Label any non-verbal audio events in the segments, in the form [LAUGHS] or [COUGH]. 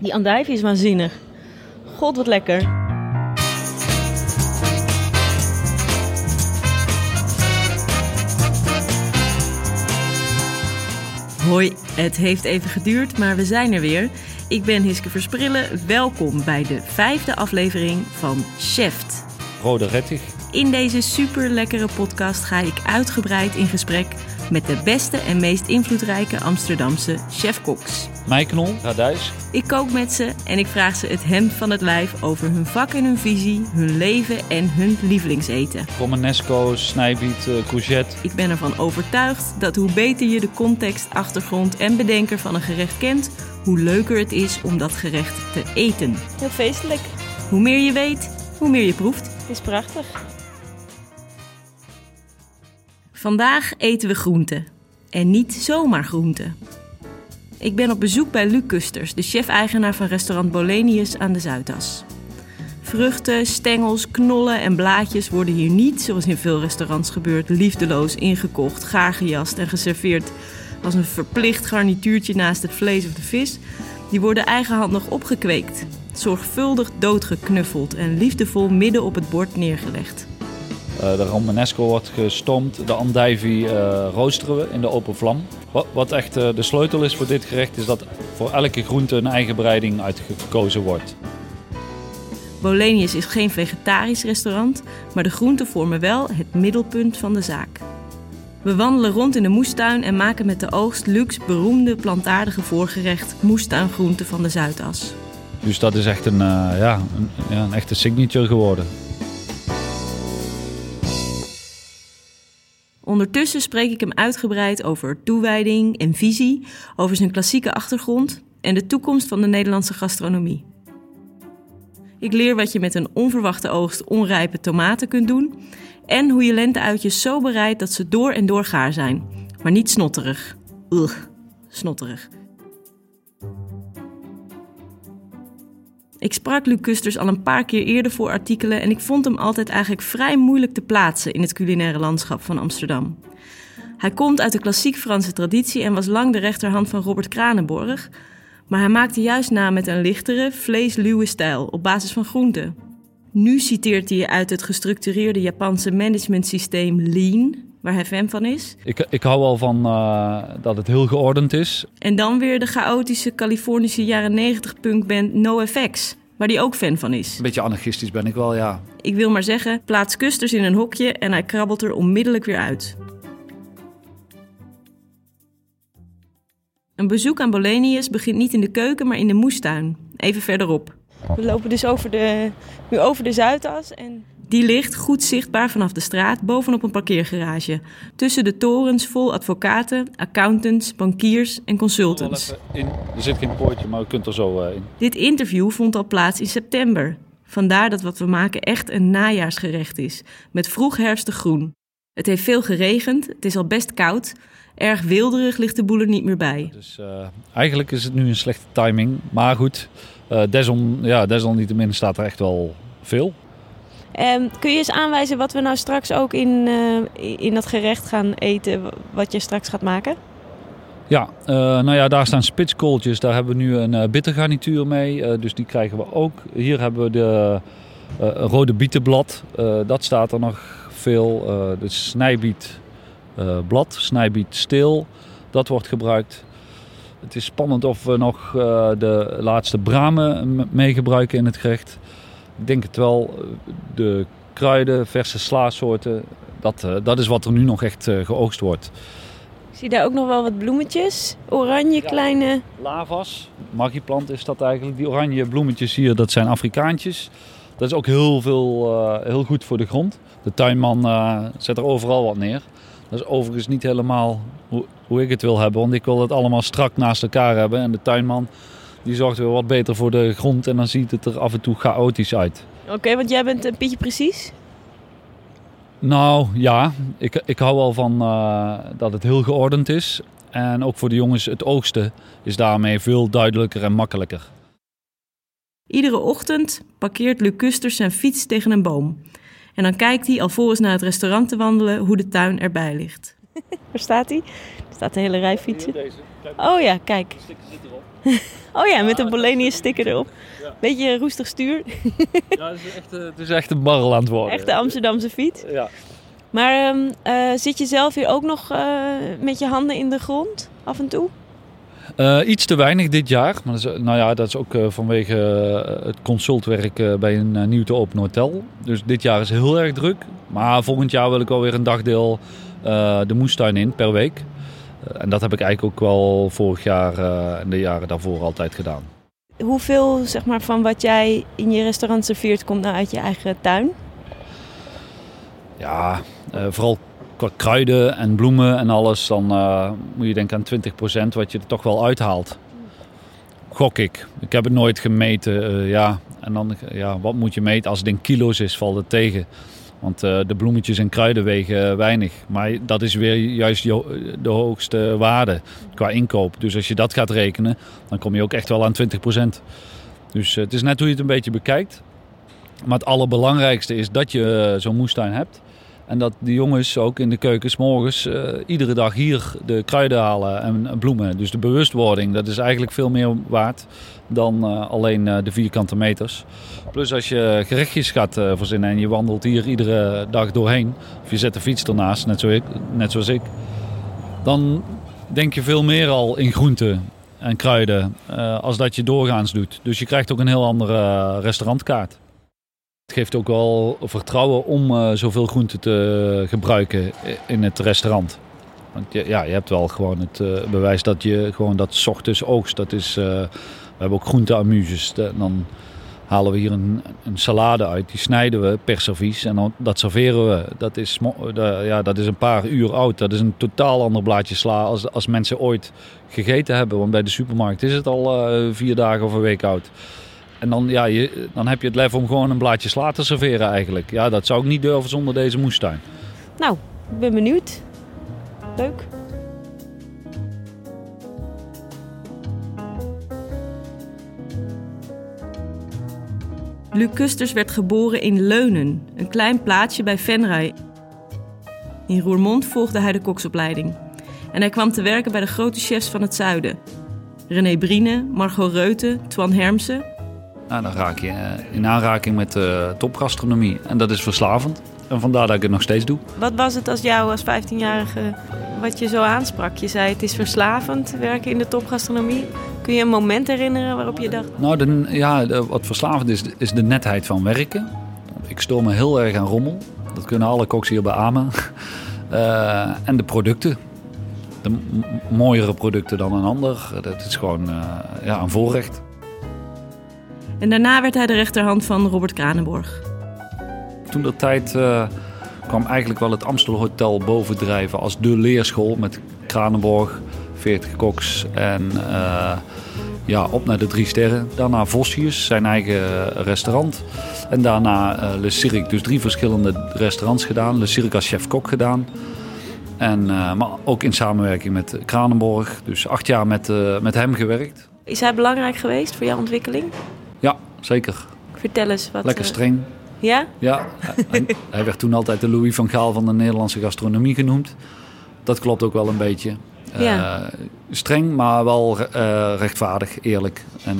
Die andijvie is waanzinnig. God, wat lekker. Hoi, het heeft even geduurd, maar we zijn er weer. Ik ben Hiske Versprillen. Welkom bij de vijfde aflevering van Cheft. Rode rettig. In deze super lekkere podcast ga ik uitgebreid in gesprek met de beste en meest invloedrijke Amsterdamse chefkoks. Mijknol, radijs. Ik kook met ze en ik vraag ze het hemd van het lijf over hun vak en hun visie, hun leven en hun lievelingseten. Romanesco, snijbiet, uh, courgette. Ik ben ervan overtuigd dat hoe beter je de context, achtergrond en bedenker van een gerecht kent, hoe leuker het is om dat gerecht te eten. Heel feestelijk. Hoe meer je weet, hoe meer je proeft. Het is prachtig. Vandaag eten we groenten. En niet zomaar groenten. Ik ben op bezoek bij Luc Kusters, de chef-eigenaar van restaurant Bolenius aan de Zuidas. Vruchten, stengels, knollen en blaadjes worden hier niet, zoals in veel restaurants gebeurt, liefdeloos ingekocht, gaargejast en geserveerd als een verplicht garnituurtje naast het vlees of de vis. Die worden eigenhandig opgekweekt, zorgvuldig doodgeknuffeld en liefdevol midden op het bord neergelegd. Uh, de romanesco wordt gestompt, de andijvie uh, roosteren we in de open vlam. Wat, wat echt uh, de sleutel is voor dit gerecht is dat voor elke groente een eigen bereiding uitgekozen wordt. Bolenius is geen vegetarisch restaurant, maar de groenten vormen wel het middelpunt van de zaak. We wandelen rond in de moestuin en maken met de oogst luxe beroemde plantaardige voorgerecht moestuingroenten van de Zuidas. Dus dat is echt een, ja, een, ja, een echte signature geworden. Ondertussen spreek ik hem uitgebreid over toewijding en visie, over zijn klassieke achtergrond en de toekomst van de Nederlandse gastronomie. Ik leer wat je met een onverwachte oogst onrijpe tomaten kunt doen en hoe je lenteuitjes zo bereidt dat ze door en door gaar zijn, maar niet snotterig. Ugh, snotterig. Ik sprak Luc Kusters al een paar keer eerder voor artikelen en ik vond hem altijd eigenlijk vrij moeilijk te plaatsen in het culinaire landschap van Amsterdam. Hij komt uit de klassiek Franse traditie en was lang de rechterhand van Robert Kranenborg, maar hij maakte juist na met een lichtere, vleesluwe stijl op basis van groenten. Nu citeert hij uit het gestructureerde Japanse managementsysteem Lean, waar hij fan van is. Ik, ik hou wel van uh, dat het heel geordend is. En dan weer de chaotische Californische jaren 90 punkband NoFX, waar hij ook fan van is. Een beetje anarchistisch ben ik wel, ja. Ik wil maar zeggen, plaats Kusters in een hokje en hij krabbelt er onmiddellijk weer uit. Een bezoek aan Bolenius begint niet in de keuken, maar in de moestuin, even verderop. We lopen dus over de, nu over de Zuidas en die ligt goed zichtbaar vanaf de straat bovenop een parkeergarage. Tussen de torens vol advocaten, accountants, bankiers en consultants. In. Er zit geen poortje, maar u kunt er zo uh, in. Dit interview vond al plaats in september. Vandaar dat wat we maken echt een najaarsgerecht is. Met vroeg herfstig groen. Het heeft veel geregend, het is al best koud. Erg wilderig ligt de boel er niet meer bij. Dus uh, eigenlijk is het nu een slechte timing. Maar goed, uh, desom, ja, desalniettemin staat er echt wel veel. Um, kun je eens aanwijzen wat we nou straks ook in, uh, in dat gerecht gaan eten, wat je straks gaat maken? Ja, uh, nou ja, daar staan spitskooltjes. Daar hebben we nu een uh, bittergarnituur mee. dus die krijgen we ook. Hier hebben we de rode bietenblad. dat staat er nog veel. de snijbietblad, snijbietsteel. Dat wordt gebruikt. Het is spannend of we nog de laatste bramen mee gebruiken in het gerecht. Ik denk het wel. De kruiden, verse slaasoorten, dat, uh, dat is wat er nu nog echt uh, geoogst wordt. Ik zie daar ook nog wel wat bloemetjes. Oranje, ja, kleine... Lavas. Magieplant is dat eigenlijk. Die oranje bloemetjes hier, dat zijn Afrikaantjes. Dat is ook heel, veel, uh, heel goed voor de grond. De tuinman zet er overal wat neer. Dat is overigens niet helemaal hoe, hoe ik het wil hebben. Want ik wil het allemaal strak naast elkaar hebben. En de tuinman die zorgt weer wat beter voor de grond en dan ziet het er af en toe chaotisch uit. Oké, okay, want jij bent een beetje precies? Nou ja, ik, ik hou wel van uh, dat het heel geordend is. En ook voor de jongens, het oogsten is daarmee veel duidelijker en makkelijker. Iedere ochtend parkeert Luc zijn fiets tegen een boom. En dan kijkt hij alvorens naar het restaurant te wandelen hoe de tuin erbij ligt. [LAUGHS] Waar staat hij? Er staat een hele rij fietsen. Oh ja, kijk. [LAUGHS] Oh ja, met een Bolenius sticker erop. Beetje roestig stuur. [LAUGHS] Ja, het is echt, eh, het is echt een barrel aan het worden. Echte Amsterdamse fiets. Ja. Maar ehm, eh, zit je zelf hier ook nog eh, met je handen in de grond af en toe? Iets te weinig dit jaar. Maar dat is, nou ja, dat is ook vanwege het consultwerk bij een nieuw te openen hotel. Dus dit jaar is heel erg druk. Maar volgend jaar wil ik alweer een dagdeel de moestuin in per week. Eh, en dat heb ik eigenlijk ook wel vorig jaar eh, en de jaren daarvoor altijd gedaan. Hoeveel zeg maar, van wat jij in je restaurant serveert komt nou uit je eigen tuin? Ja, eh, vooral qua kruiden en bloemen en alles, dan moet je denken aan 20% wat je er toch wel uithaalt. Gok ik. Ik heb het nooit gemeten. ja. En dan, ja, wat moet je meten? Als het in kilo's is, valt het tegen. Want eh, de bloemetjes en kruiden wegen weinig. Maar dat is weer juist de hoogste waarde qua inkoop. Dus als je dat gaat rekenen, dan kom je ook echt wel aan 20%. Dus eh, het is net hoe je het een beetje bekijkt. Maar het allerbelangrijkste is dat je eh, zo'n moestuin hebt. En dat die jongens ook in de keuken 's morgens eh, iedere dag hier de kruiden halen en bloemen. Dus de bewustwording, dat is eigenlijk veel meer waard dan eh, alleen eh, de vierkante meters. Plus als je gerechtjes gaat verzinnen en je wandelt hier iedere dag doorheen. Of je zet de fiets ernaast, net, ik, net zoals ik. Dan denk je veel meer al in groenten en kruiden als dat je doorgaans doet. Dus je krijgt ook een heel andere restaurantkaart. Het geeft ook wel vertrouwen om eh, zoveel groenten te gebruiken in het restaurant. Want je, ja, je hebt wel gewoon het eh, bewijs dat je gewoon dat ochtends oogst. Dat is, eh, we hebben ook groenteamuses. Dan halen we hier een, een salade uit. Die snijden we per servies en dan, dat serveren we. Dat is, ja, dat is een paar uur oud. Dat is een totaal ander blaadje sla als, als mensen ooit gegeten hebben. Want bij de supermarkt is het al vier dagen of een week oud. En dan, ja, je, dan heb je het lef om gewoon een blaadje sla te serveren eigenlijk. Ja, dat zou ik niet durven zonder deze moestuin. Nou, ik ben benieuwd. Leuk. Luc Kusters werd geboren in Leunen, een klein plaatsje bij Venray. In Roermond volgde hij de koksopleiding. En hij kwam te werken bij de grote chefs van het zuiden. René Brine, Margot Reuten, Twan Hermsen. Nou, dan raak je eh, in aanraking met eh, topgastronomie. En dat is verslavend. En vandaar dat ik het nog steeds doe. Wat was het als jou als 15-jarige wat je zo aansprak? Je zei het is verslavend werken in de topgastronomie. Kun je een moment herinneren waarop je dacht... Nou, de, ja, de- wat verslavend is, is de netheid van werken. Ik stoor me heel erg aan rommel. Dat kunnen alle koks hier beamen. [LAUGHS] Eh, en de producten. De mooiere producten dan een ander. Dat is gewoon ja, een voorrecht. En daarna werd hij de rechterhand van Robert Kranenborg. Toen dat tijd eh, kwam eigenlijk wel het Amstel Hotel bovendrijven als de leerschool met Kranenborg, 40 koks en eh, ja, op naar de drie sterren. Daarna Vossius, zijn eigen restaurant. En daarna eh, Le Cirque, dus drie verschillende restaurants gedaan. Le Cirque als chef-kok gedaan. En, eh, maar ook in samenwerking met Kranenborg. Dus acht jaar met, eh, met hem gewerkt. Is hij belangrijk geweest voor jouw ontwikkeling? Ja, zeker. Vertel eens wat... Lekker eh, streng. Ja? Ja, hij werd toen altijd de Louis van Gaal van de Nederlandse gastronomie genoemd. Dat klopt ook wel een beetje. Eh, Ja. streng, maar wel eh, rechtvaardig, eerlijk. En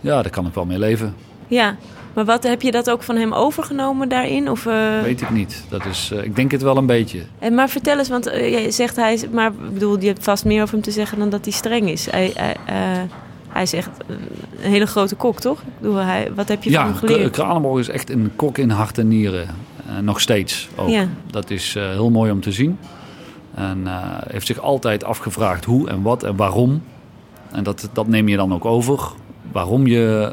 ja, daar kan ik wel mee leven. Ja. Maar wat, heb je dat ook van hem overgenomen daarin? Of, Weet ik niet. Dat is, ik denk het wel een beetje. En maar vertel eens, want jij zegt hij, maar ik bedoel, je hebt vast meer over hem te zeggen dan dat hij streng is. Hij, hij, hij is echt een hele grote kok, toch? Ik bedoel, hij, wat heb je van Ja, hem geleerd? K- Kranenborg is echt een kok in hart en nieren. Eh, nog steeds ook. Ja. Dat is eh, heel mooi om te zien. En eh, heeft zich altijd afgevraagd hoe en wat en waarom. En dat, dat neem je dan ook over. Waarom je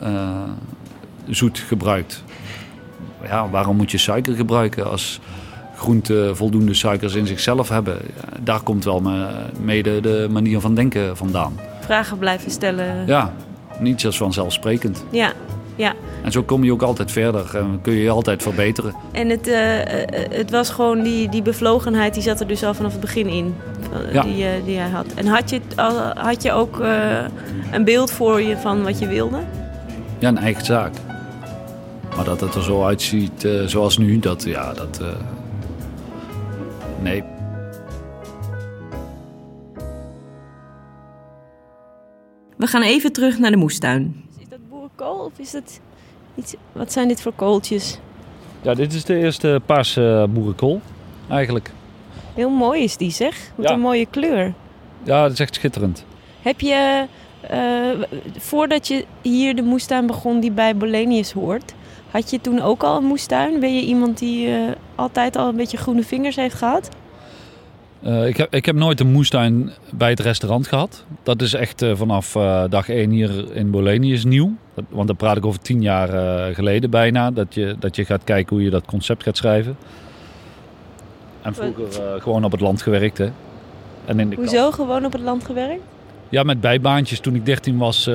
zoet gebruikt. Ja, waarom moet je suiker gebruiken als groenten voldoende suikers in zichzelf hebben? Ja, daar komt wel me- mede de manier van denken vandaan. Vragen blijven stellen. Ja, niet als vanzelfsprekend. ja. ja. En zo kom je ook altijd verder en kun je je altijd verbeteren. En het, eh, eh, het was gewoon die, die bevlogenheid, die zat er dus al vanaf het begin in. Van- Ja. Die, eh, die hij had. En had je, had je ook eh, een beeld voor je van wat je wilde? Ja, een eigen zaak. Maar dat het er zo uitziet eh, zoals nu, dat ja, dat. eh, nee. We gaan even terug naar de moestuin. Is dat boerenkool of is dat iets... Wat zijn dit voor kooltjes? Ja, dit is de eerste paarse boerenkool, eigenlijk. Heel mooi is die zeg. Wat Ja. een mooie kleur. Ja, dat is echt schitterend. Heb je, eh, voordat je hier de moestuin begon die bij Bolenius hoort, had je toen ook al een moestuin? Ben je iemand die eh, altijd al een beetje groene vingers heeft gehad? Eh, ik, heb, ik heb nooit een moestuin bij het restaurant gehad. Dat is echt eh, vanaf eh, dag 1 hier in Bolenius nieuw. Dat- want dan praat ik over tien jaar geleden bijna. Dat je, dat je gaat kijken hoe je dat concept gaat schrijven. En vroeger gewoon op het land gewerkt. Hè. En in de Hoezo gewoon op het land gewerkt? Ja, met bijbaantjes. Toen ik 13 was,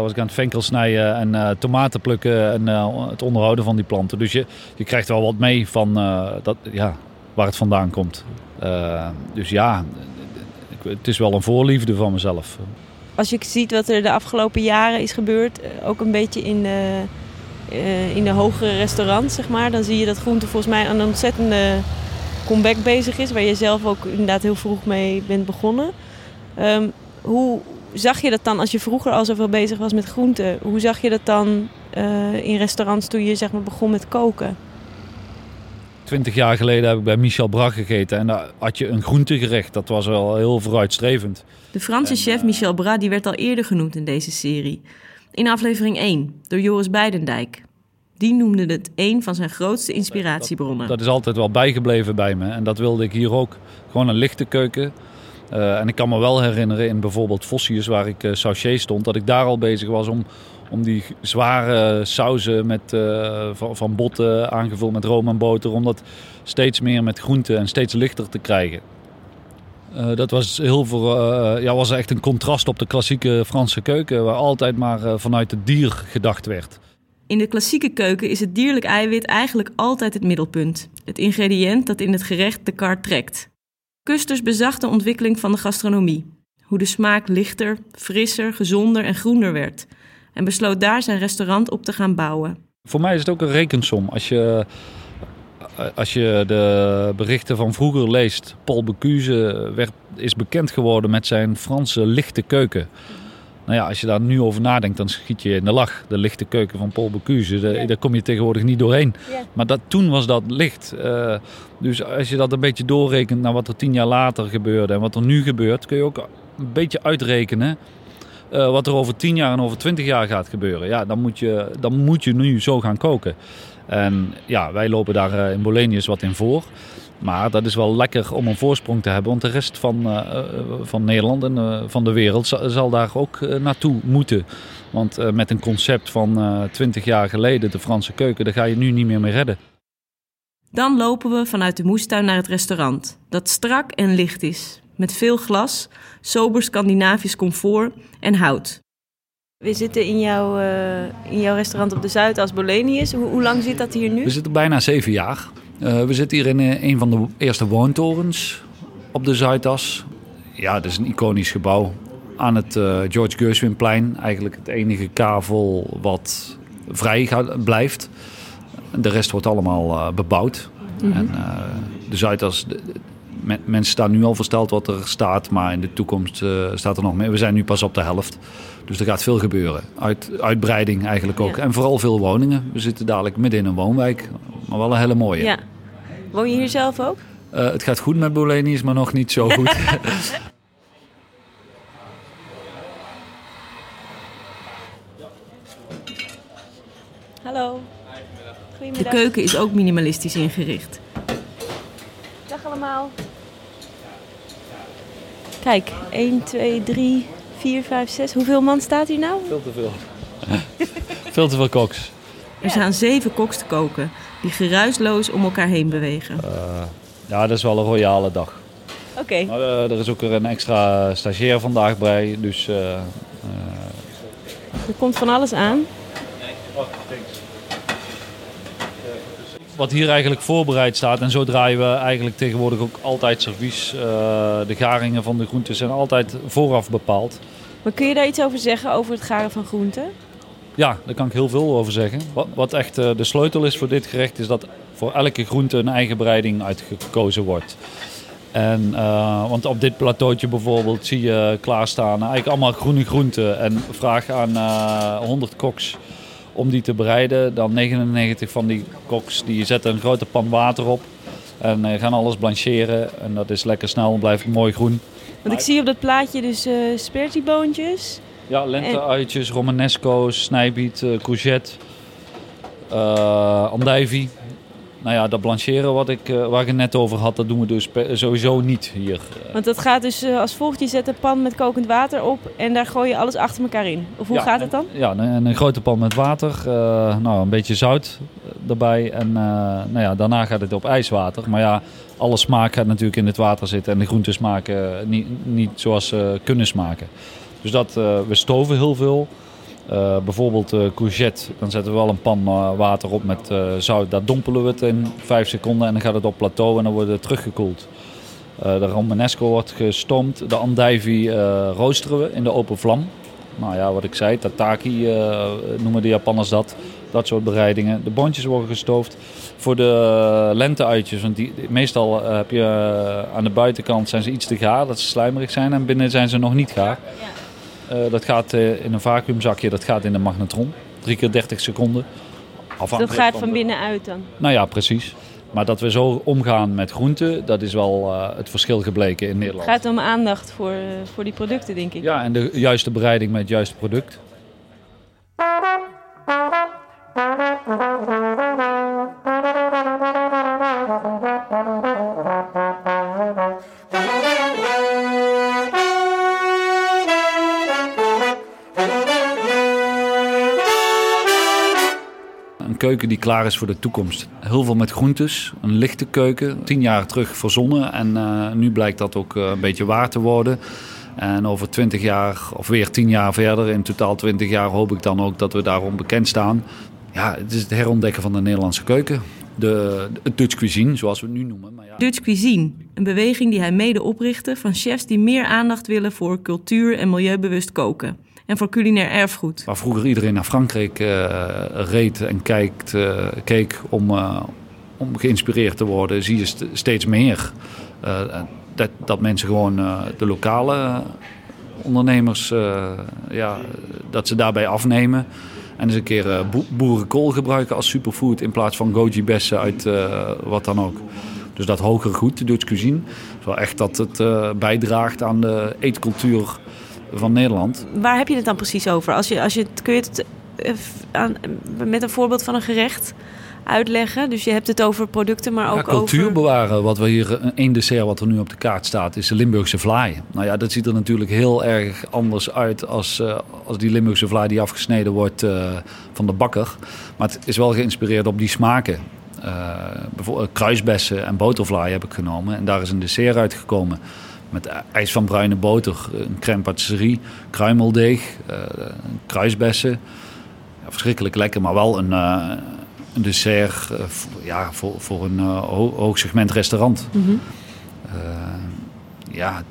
was ik aan het venkel snijden en tomaten plukken en het onderhouden van die planten. Dus je, je krijgt wel wat mee van dat, ja, waar het vandaan komt. Eh, dus ja, het is wel een voorliefde van mezelf. Als je ziet wat er de afgelopen jaren is gebeurd, eh, ook een beetje in de, eh, in de hogere restaurants, zeg maar, dan zie je dat groente volgens mij een ontzettende comeback bezig is, waar je zelf ook inderdaad heel vroeg mee bent begonnen. Ehm, hoe zag je dat dan als je vroeger al zoveel bezig was met groenten? Hoe zag je dat dan in restaurants toen je zeg maar begon met koken? Twintig jaar geleden heb ik bij Michel Brach gegeten en daar had je een groentegerecht. Dat was wel heel vooruitstrevend. De Franse En, chef eh, Michel Bras die werd al eerder genoemd in deze serie. In aflevering 1 door Joris Beidendijk. Die noemde het een van zijn grootste inspiratiebronnen. Dat is altijd wel bijgebleven bij me. En dat wilde ik hier ook. Gewoon een lichte keuken. Eh, en ik kan me wel herinneren in bijvoorbeeld Vossius, waar ik uh, stond, dat ik daar al bezig was om, om die zware sauzen met, uh, van, botten aangevuld met room en boter, om dat steeds meer met groenten en steeds lichter te krijgen. Uh, dat was, heel veel, uh, ja, was echt een contrast op de klassieke Franse keuken, waar altijd maar vanuit het dier gedacht werd. In de klassieke keuken is het dierlijk eiwit eigenlijk altijd het middelpunt. Het ingrediënt dat in het gerecht de kar trekt. Kusters bezag de ontwikkeling van de gastronomie. Hoe de smaak lichter, frisser, gezonder en groener werd. En besloot daar zijn restaurant op te gaan bouwen. Voor mij is het ook een rekensom. Als je, als je de berichten van vroeger leest. Paul Bocuse werd, is bekend geworden met zijn Franse lichte keuken. Nou ja, als je daar nu over nadenkt, dan schiet je in de lach. De lichte keuken van Paul Bocuse, daar, ja. daar kom je tegenwoordig niet doorheen. Ja. Maar dat, toen was dat licht. Uh, dus als je dat een beetje doorrekent naar wat er tien jaar later gebeurde en wat er nu gebeurt, kun je ook een beetje uitrekenen uh, wat er over tien jaar en over twintig jaar gaat gebeuren. Ja, dan moet je, dan moet je nu zo gaan koken. En ja, wij lopen daar uh, in Bolenius wat in voor. Maar dat is wel lekker om een voorsprong te hebben. Want de rest van, uh, van Nederland en van de wereld zal, daar ook naartoe moeten. Want met een concept van 20 jaar geleden, de Franse keuken, daar ga je nu niet meer mee redden. Dan lopen we vanuit de moestuin naar het restaurant. Dat strak en licht is. Met veel glas, sober Scandinavisch comfort en hout. We zitten in jouw, in jouw restaurant op de Zuidas Bolenius. Hoe, hoe lang zit dat hier nu? We zitten bijna zeven jaar. Uh, we zitten hier in uh, een van de eerste woontorens op de Zuidas. Ja, het is een iconisch gebouw. Aan het uh, George Gershwinplein. Eigenlijk het enige kavel wat vrij gaat, blijft. De rest wordt allemaal bebouwd. Mm -hmm. En de Zuidas... De, mensen staan nu al versteld wat er staat, maar in de toekomst staat er nog meer. We zijn nu pas op de helft. Dus er gaat veel gebeuren. Uit, uitbreiding eigenlijk ook. Ja. En vooral veel woningen. We zitten dadelijk midden in een woonwijk. Maar wel een hele mooie. Ja. Woon je hier zelf ook? Uh, het gaat goed met Bolenius, maar nog niet zo goed. [LAUGHS] Hallo. De keuken is ook minimalistisch ingericht. Dag allemaal. Kijk, 1, 2, 3, 4, 5, 6. Hoeveel man staat hier nou? Veel te veel. [LAUGHS] veel te veel koks. Er staan zeven koks te koken, die geruisloos om elkaar heen bewegen. Uh, ja, dat is wel een royale dag. Oké. Okay. Maar uh, er is ook er een extra stagiair vandaag bij, dus... Uh, er komt van alles aan. Wat hier eigenlijk voorbereid staat, en zo draaien we eigenlijk tegenwoordig ook altijd servies. de garingen van de groenten zijn altijd vooraf bepaald. Maar kun je daar iets over zeggen, over het garen van groenten? Ja, daar kan ik heel veel over zeggen. Wat, wat echt uh, de sleutel is voor dit gerecht, is dat voor elke groente een eigen bereiding uitgekozen wordt. En, uh, want op dit plateautje bijvoorbeeld zie je klaarstaan eigenlijk allemaal groene groenten. En vraag aan uh, 100 koks om die te bereiden. Dan 99 van die koks die zetten een grote pan water op. En uh, gaan alles blancheren. En dat is lekker snel en blijft mooi groen. Want ik zie op dat plaatje dus uh, spertieboontjes. Ja, lente-uitjes, romanesco's, snijbiet, uh, courgette, uh, andijvie. Nou ja, dat blancheren wat ik, uh, waar ik het net over had, dat doen we dus sowieso niet hier. Want dat gaat dus als volgt. Je zet een pan met kokend water op en daar gooi je alles achter elkaar in. Of hoe ja, gaat het dan? Ja, een, een grote pan met water, nou, een beetje zout erbij. En nou ja, daarna gaat het op ijswater. Maar ja, alle smaak gaat natuurlijk in het water zitten en de groenten smaken niet, niet zoals ze kunnen smaken. Dus dat, uh, we stoven heel veel. Uh, bijvoorbeeld uh, courgette, dan zetten we wel een pan water op met zout. Daar dompelen we het in 5 seconden en dan gaat het op plateau en dan wordt het teruggekoeld. de romanesco wordt gestoomd. De andijvie roosteren we in de open vlam. Nou ja, wat ik zei, tataki noemen de Japanners dat. Dat soort bereidingen. De boontjes worden gestoofd. Voor de lenteuitjes, want die, meestal heb je aan de buitenkant zijn ze iets te gaar, dat ze slijmerig zijn. En binnen zijn ze nog niet gaar. Uh, dat gaat uh, in een vacuümzakje, dat gaat in de magnetron. 3 keer 30 seconden. Dat gaat van, van binnenuit dan? Nou ja, precies. Maar dat we zo omgaan met groenten, dat is wel uh, het verschil gebleken in Nederland. Het gaat om aandacht voor, voor die producten, denk ik. Ja, en de juiste bereiding met het juiste product. Een keuken die klaar is voor de toekomst. Heel veel met groentes, een lichte keuken. Tien jaar terug verzonnen en uh, nu blijkt dat ook uh, een beetje waar te worden. En over twintig jaar, of weer tien jaar verder, in totaal twintig jaar, hoop ik dan ook dat we daarom bekend staan. Ja, het is het herontdekken van de Nederlandse keuken. De, de Dutch cuisine, zoals we het nu noemen. Maar ja. Dutch cuisine, een beweging die hij mede oprichtte van chefs die meer aandacht willen voor cultuur en milieubewust koken en voor culinair erfgoed. Waar vroeger iedereen naar Frankrijk uh, reed en kijkt, uh, keek om, uh, om geïnspireerd te worden, zie je st steeds meer. dat, dat mensen gewoon de lokale ondernemers, ja, dat ze daarbij afnemen. En eens een keer boerenkool gebruiken als superfood in plaats van goji bessen uit wat dan ook. Dus dat hogere goed, de Dutch cuisine. Wel echt dat het bijdraagt aan de eetcultuur van Nederland. Waar heb je het dan precies over? Als je, als je, kun je het aan, met een voorbeeld van een gerecht uitleggen? Dus je hebt het over producten, maar ook ja, cultuur over... bewaren. Wat we hier, één dessert wat er nu op de kaart staat, is de Limburgse vlaai. Nou ja, dat ziet er natuurlijk heel erg anders uit als, uh, als die Limburgse vlaai die afgesneden wordt uh, van de bakker. Maar het is wel geïnspireerd op die smaken. Uh, bijvoorbeeld kruisbessen en botervlaai heb ik genomen. En daar is een dessert uitgekomen met ijs van bruine boter, een crème patisserie, kruimeldeeg, uh, kruisbessen. Ja, verschrikkelijk lekker, maar wel een, uh, een dessert ja, voor, voor een ho hoog segment restaurant. Mm -hmm. ja,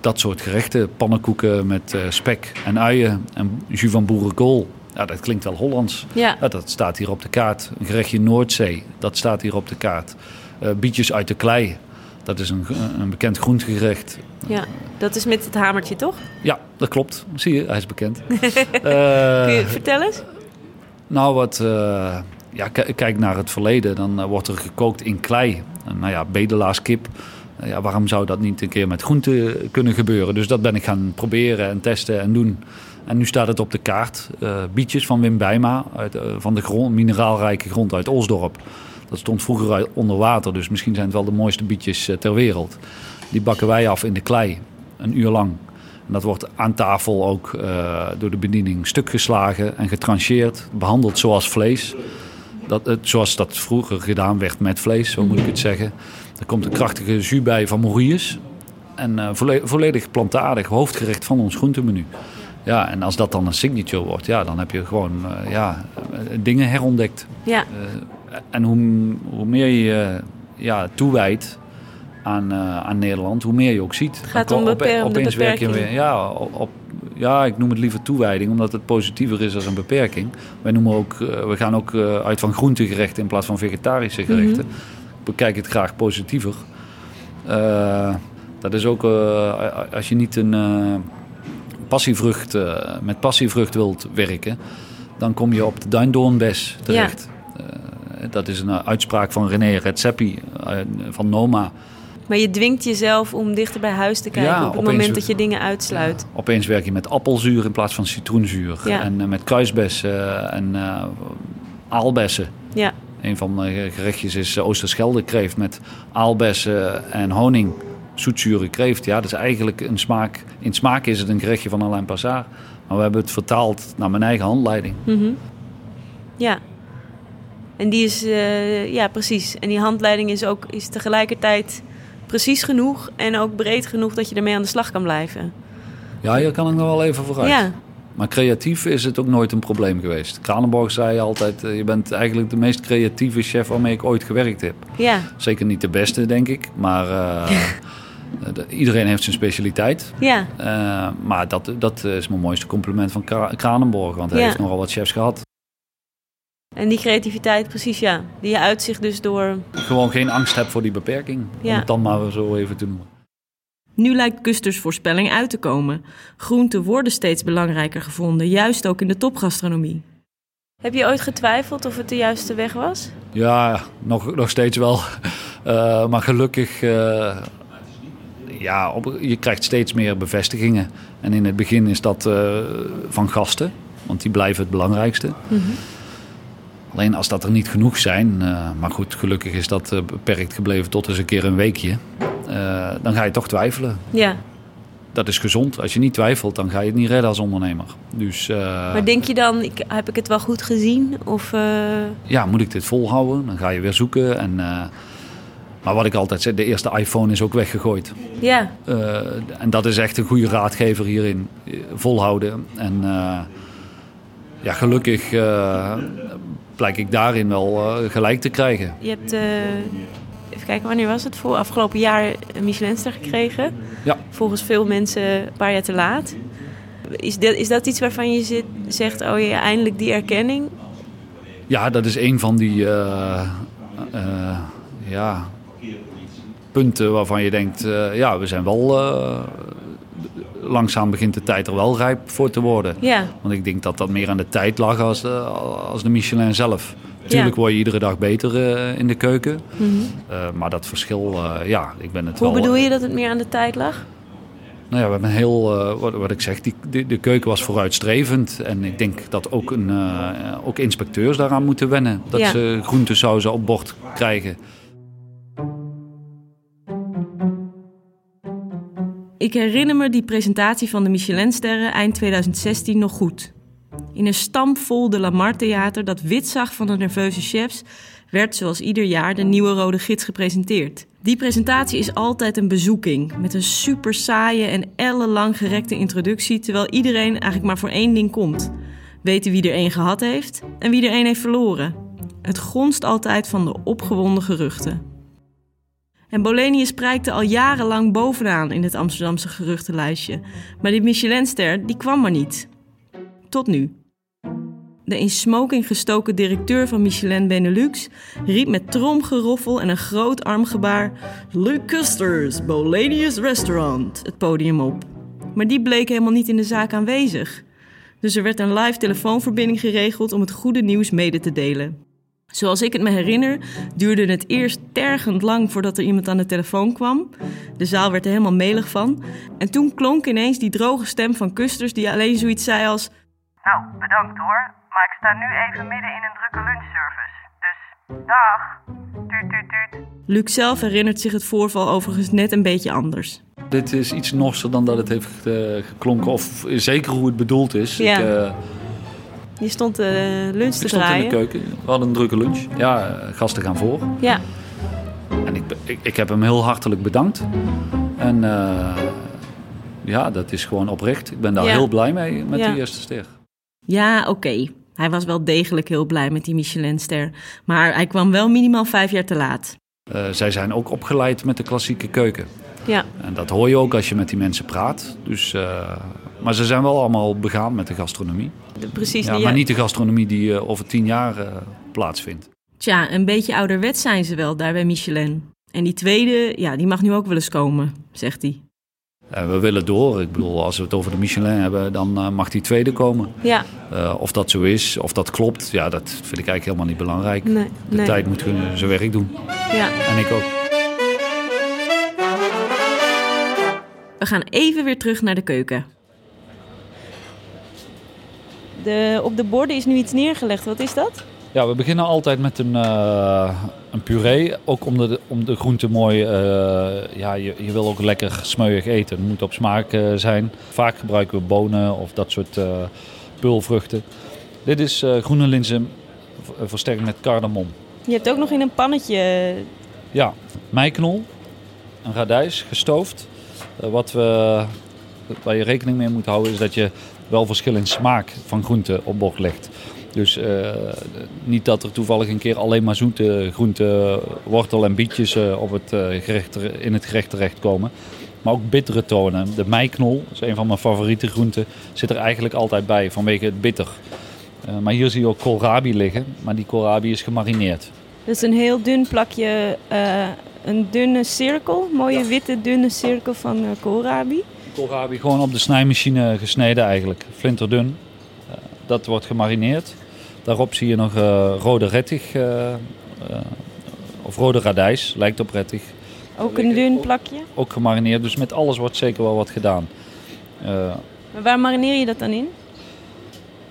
dat soort gerechten. Pannenkoeken met spek en uien en jus van boerenkool. Ja, dat klinkt wel Hollands. Ja. ja. dat staat hier op de kaart. Een gerechtje Noordzee, dat staat hier op de kaart. bietjes uit de klei. Dat is een, een bekend groentegerecht. Ja, dat is met het hamertje, toch? Ja, dat klopt. Zie je, hij is bekend. uh, [LAUGHS] Kun je vertellen eens? Nou, wat, uh, ja, kijk naar het verleden. Dan uh, wordt er gekookt in klei. nou ja, bedelaarskip. ja, waarom zou dat niet een keer met groente kunnen gebeuren? Dus dat ben ik gaan proberen en testen en doen. En nu staat het op de kaart. bietjes van Wim Bijma uit, van de grond, mineraalrijke grond uit Osdorp. Dat stond vroeger onder water, dus misschien zijn het wel de mooiste bietjes ter wereld. Die bakken wij af in de klei, een uur lang. En dat wordt aan tafel ook uh, door de bediening stuk geslagen en getrancheerd, behandeld zoals vlees. Dat, het, zoals dat vroeger gedaan werd met vlees, zo moet ik het zeggen. Er komt een krachtige jus bij van Maurius. En uh, volledig, volledig plantaardig hoofdgerecht van ons groentemenu. Ja, en als dat dan een signature wordt, ja, dan heb je gewoon uh, ja, dingen herontdekt. Ja. En hoe, hoe meer je ja, toewijdt aan, uh, aan Nederland, hoe meer je ook ziet. Het gaat om, beper op, opeens werk je weer. Ja, op, ja, ik noem het liever toewijding, omdat het positiever is dan een beperking. Wij noemen ook, uh, we gaan ook uh, uit van groentegerechten in plaats van vegetarische gerechten. Mm -hmm. Ik bekijk het graag positiever. Dat is ook uh, als je niet een uh, passievrucht, met passievrucht wilt werken, dan kom je op de duindoornbes terecht. Dat is een uitspraak van René Redzepi van Noma. Maar je dwingt jezelf om dichter bij huis te kijken ja, op het moment dat je dingen uitsluit. Ja, opeens werk je met appelzuur in plaats van citroenzuur. En met kruisbessen en aalbessen. Ja. Een van de gerechtjes is Oosterschelde kreeft met aalbessen en honing. Zoetzure kreeft, ja, dat is eigenlijk een smaak. In smaak is het een gerechtje van Alain Passard. Maar we hebben het vertaald naar mijn eigen handleiding. Mm Ja. En die is, uh, ja precies. En die handleiding is ook is tegelijkertijd precies genoeg en ook breed genoeg dat je ermee aan de slag kan blijven. Ja, hier kan ik nog wel even vooruit. Ja. Maar creatief is het ook nooit een probleem geweest. Kranenborg zei altijd, uh, je bent eigenlijk de meest creatieve chef waarmee ik ooit gewerkt heb. Ja. Zeker niet de beste, denk ik. Maar [LAUGHS] uh, iedereen heeft zijn specialiteit. Ja. Uh, maar dat, dat is mijn mooiste compliment van Kranenborg. Want hij ja. heeft nogal wat chefs gehad. En die creativiteit, precies ja. Die uitzicht dus door... Gewoon geen angst hebt voor die beperking. Ja. Om het dan maar zo even te noemen. Nu lijkt Kusters voorspelling uit te komen. Groenten worden steeds belangrijker gevonden, juist ook in de topgastronomie. Heb je ooit getwijfeld of het de juiste weg was? Ja, nog, nog steeds wel. Uh, [LAUGHS] maar gelukkig, uh, ja, op, je krijgt steeds meer bevestigingen. En in het begin is dat uh, van gasten, want die blijven het belangrijkste. Mm -hmm. Alleen als dat er niet genoeg zijn, maar goed, gelukkig is dat beperkt gebleven tot eens een keer een weekje. Uh, dan ga je toch twijfelen. Ja. Dat is gezond. Als je niet twijfelt, dan ga je het niet redden als ondernemer. Dus, maar denk je dan, ik, heb ik het wel goed gezien? Of. Ja, moet ik dit volhouden? Dan ga je weer zoeken. En, maar wat ik altijd zeg, de eerste iPhone is ook weggegooid. Ja. en dat is echt een goede raadgever hierin. Volhouden. En ja, gelukkig blijk ik daarin wel gelijk te krijgen. Je hebt even kijken, wanneer was het? Voor afgelopen jaar een Michelinster gekregen. Ja. Volgens veel mensen een paar jaar te laat. Is dat, is dat iets waarvan je zit, zegt, oh ja, eindelijk die erkenning? Ja, dat is een van die uh, ja, punten waarvan je denkt, ja, we zijn wel... langzaam begint de tijd er wel rijp voor te worden. Ja. Want ik denk dat dat meer aan de tijd lag als, als de Michelin zelf. Natuurlijk word je iedere dag beter uh, in de keuken. Mm -hmm. uh, maar dat verschil, uh, ja, ik ben het Hoe wel... bedoel je dat het meer aan de tijd lag? Nou ja, we hebben heel, wat, wat, ik zeg, die, de, de, keuken was vooruitstrevend. En ik denk dat ook, een, ook inspecteurs daaraan moeten wennen. Dat ja. ze groentesauzen op bord krijgen. Ik herinner me die presentatie van de Michelinsterren eind 2016 nog goed. In een stampvol de Lamar Theater dat wit zag van de nerveuze chefs, werd zoals ieder jaar de nieuwe Rode Gids gepresenteerd. Die presentatie is altijd een bezoeking, met een super saaie en ellenlang gerekte introductie, terwijl iedereen eigenlijk maar voor één ding komt. Weten wie er één gehad heeft en wie er één heeft verloren. Het gonst altijd van de opgewonden geruchten. En Bolenius prijkte al jarenlang bovenaan in het Amsterdamse geruchtenlijstje. Maar die Michelinster, die kwam maar niet. Tot nu. De in smoking gestoken directeur van Michelin Benelux riep met tromgeroffel en een groot armgebaar Luc Custers, Bolenius Restaurant, het podium op. Maar die bleek helemaal niet in de zaak aanwezig. Dus er werd een live telefoonverbinding geregeld om het goede nieuws mede te delen. Zoals ik het me herinner, duurde het eerst tergend lang voordat er iemand aan de telefoon kwam. De zaal werd er helemaal melig van. En toen klonk ineens die droge stem van Custers die alleen zoiets zei als... Nou, bedankt hoor, maar ik sta nu even midden in een drukke lunchservice. Dus, dag. Tuut, tuut, tuut. Luc zelf herinnert zich het voorval overigens net een beetje anders. Dit is iets norser dan dat het heeft uh, geklonken, of zeker hoe het bedoeld is. Ja. Ik, uh, je stond uh, lunch te ik stond draaien. in de keuken. We hadden een drukke lunch. Ja, gasten gaan voor. Ja. En ik, ik, ik heb hem heel hartelijk bedankt. En ja, dat is gewoon oprecht. Ik ben daar Ja. heel blij mee met Ja. die eerste ster. Ja, oké. Hij was wel degelijk heel blij met die Michelinster. Maar hij kwam wel minimaal vijf jaar te laat. Uh, zij zijn ook opgeleid met de klassieke keuken. Ja. En dat hoor je ook als je met die mensen praat. Dus, uh, maar ze zijn wel allemaal begaan met de gastronomie. De- precies. Ja, die- maar niet de gastronomie die uh, over tien jaar uh, plaatsvindt. Tja, een beetje ouderwets zijn ze wel daar bij Michelin. En die tweede, ja, die mag nu ook wel eens komen, zegt hij. En we willen door. Ik bedoel, als we het over de Michelin hebben, dan eh, mag die tweede komen. Ja, Eh, of dat zo is, of dat klopt, ja, dat vind ik eigenlijk helemaal niet belangrijk. nee. De nee. tijd moet gewoon zijn werk doen. Ja. En ik ook. We gaan even weer terug naar de keuken. De, op de borden is nu iets neergelegd. Wat is dat? Ja, we beginnen altijd met een, eh, een puree. Ook om de, om de groente mooi... eh, ja, je, je wil ook lekker smeuig eten. Het moet op smaak eh, zijn. Vaak gebruiken we bonen of dat soort peulvruchten. Dit is groene linzen versterkt met cardamom. Je hebt ook nog in een pannetje... Ja, meiknol, een radijs, gestoofd. Wat we, waar je rekening mee moet houden is dat je wel verschil in smaak van groenten op bord legt. Dus eh, niet dat er toevallig een keer alleen maar zoete groenten, wortel en bietjes eh, op het, eh, gerecht, in het gerecht terechtkomen. Maar ook bittere tonen. De meiknol, dat is een van mijn favoriete groenten, zit er eigenlijk altijd bij vanwege het bitter. Maar hier zie je ook koolrabi liggen, maar die koolrabi is gemarineerd. Is een heel dun plakje, een dunne cirkel. Mooie witte dunne cirkel van koolrabi. Koolrabi gewoon op de snijmachine gesneden eigenlijk, flinterdun. Eh, dat wordt gemarineerd. Daarop zie je nog eh, rode rettich eh, eh, of rode radijs, lijkt op rettich. Ook een dun plakje. Ook gemarineerd, dus met alles wordt zeker wel wat gedaan. Eh, Maar waar marineer je dat dan in?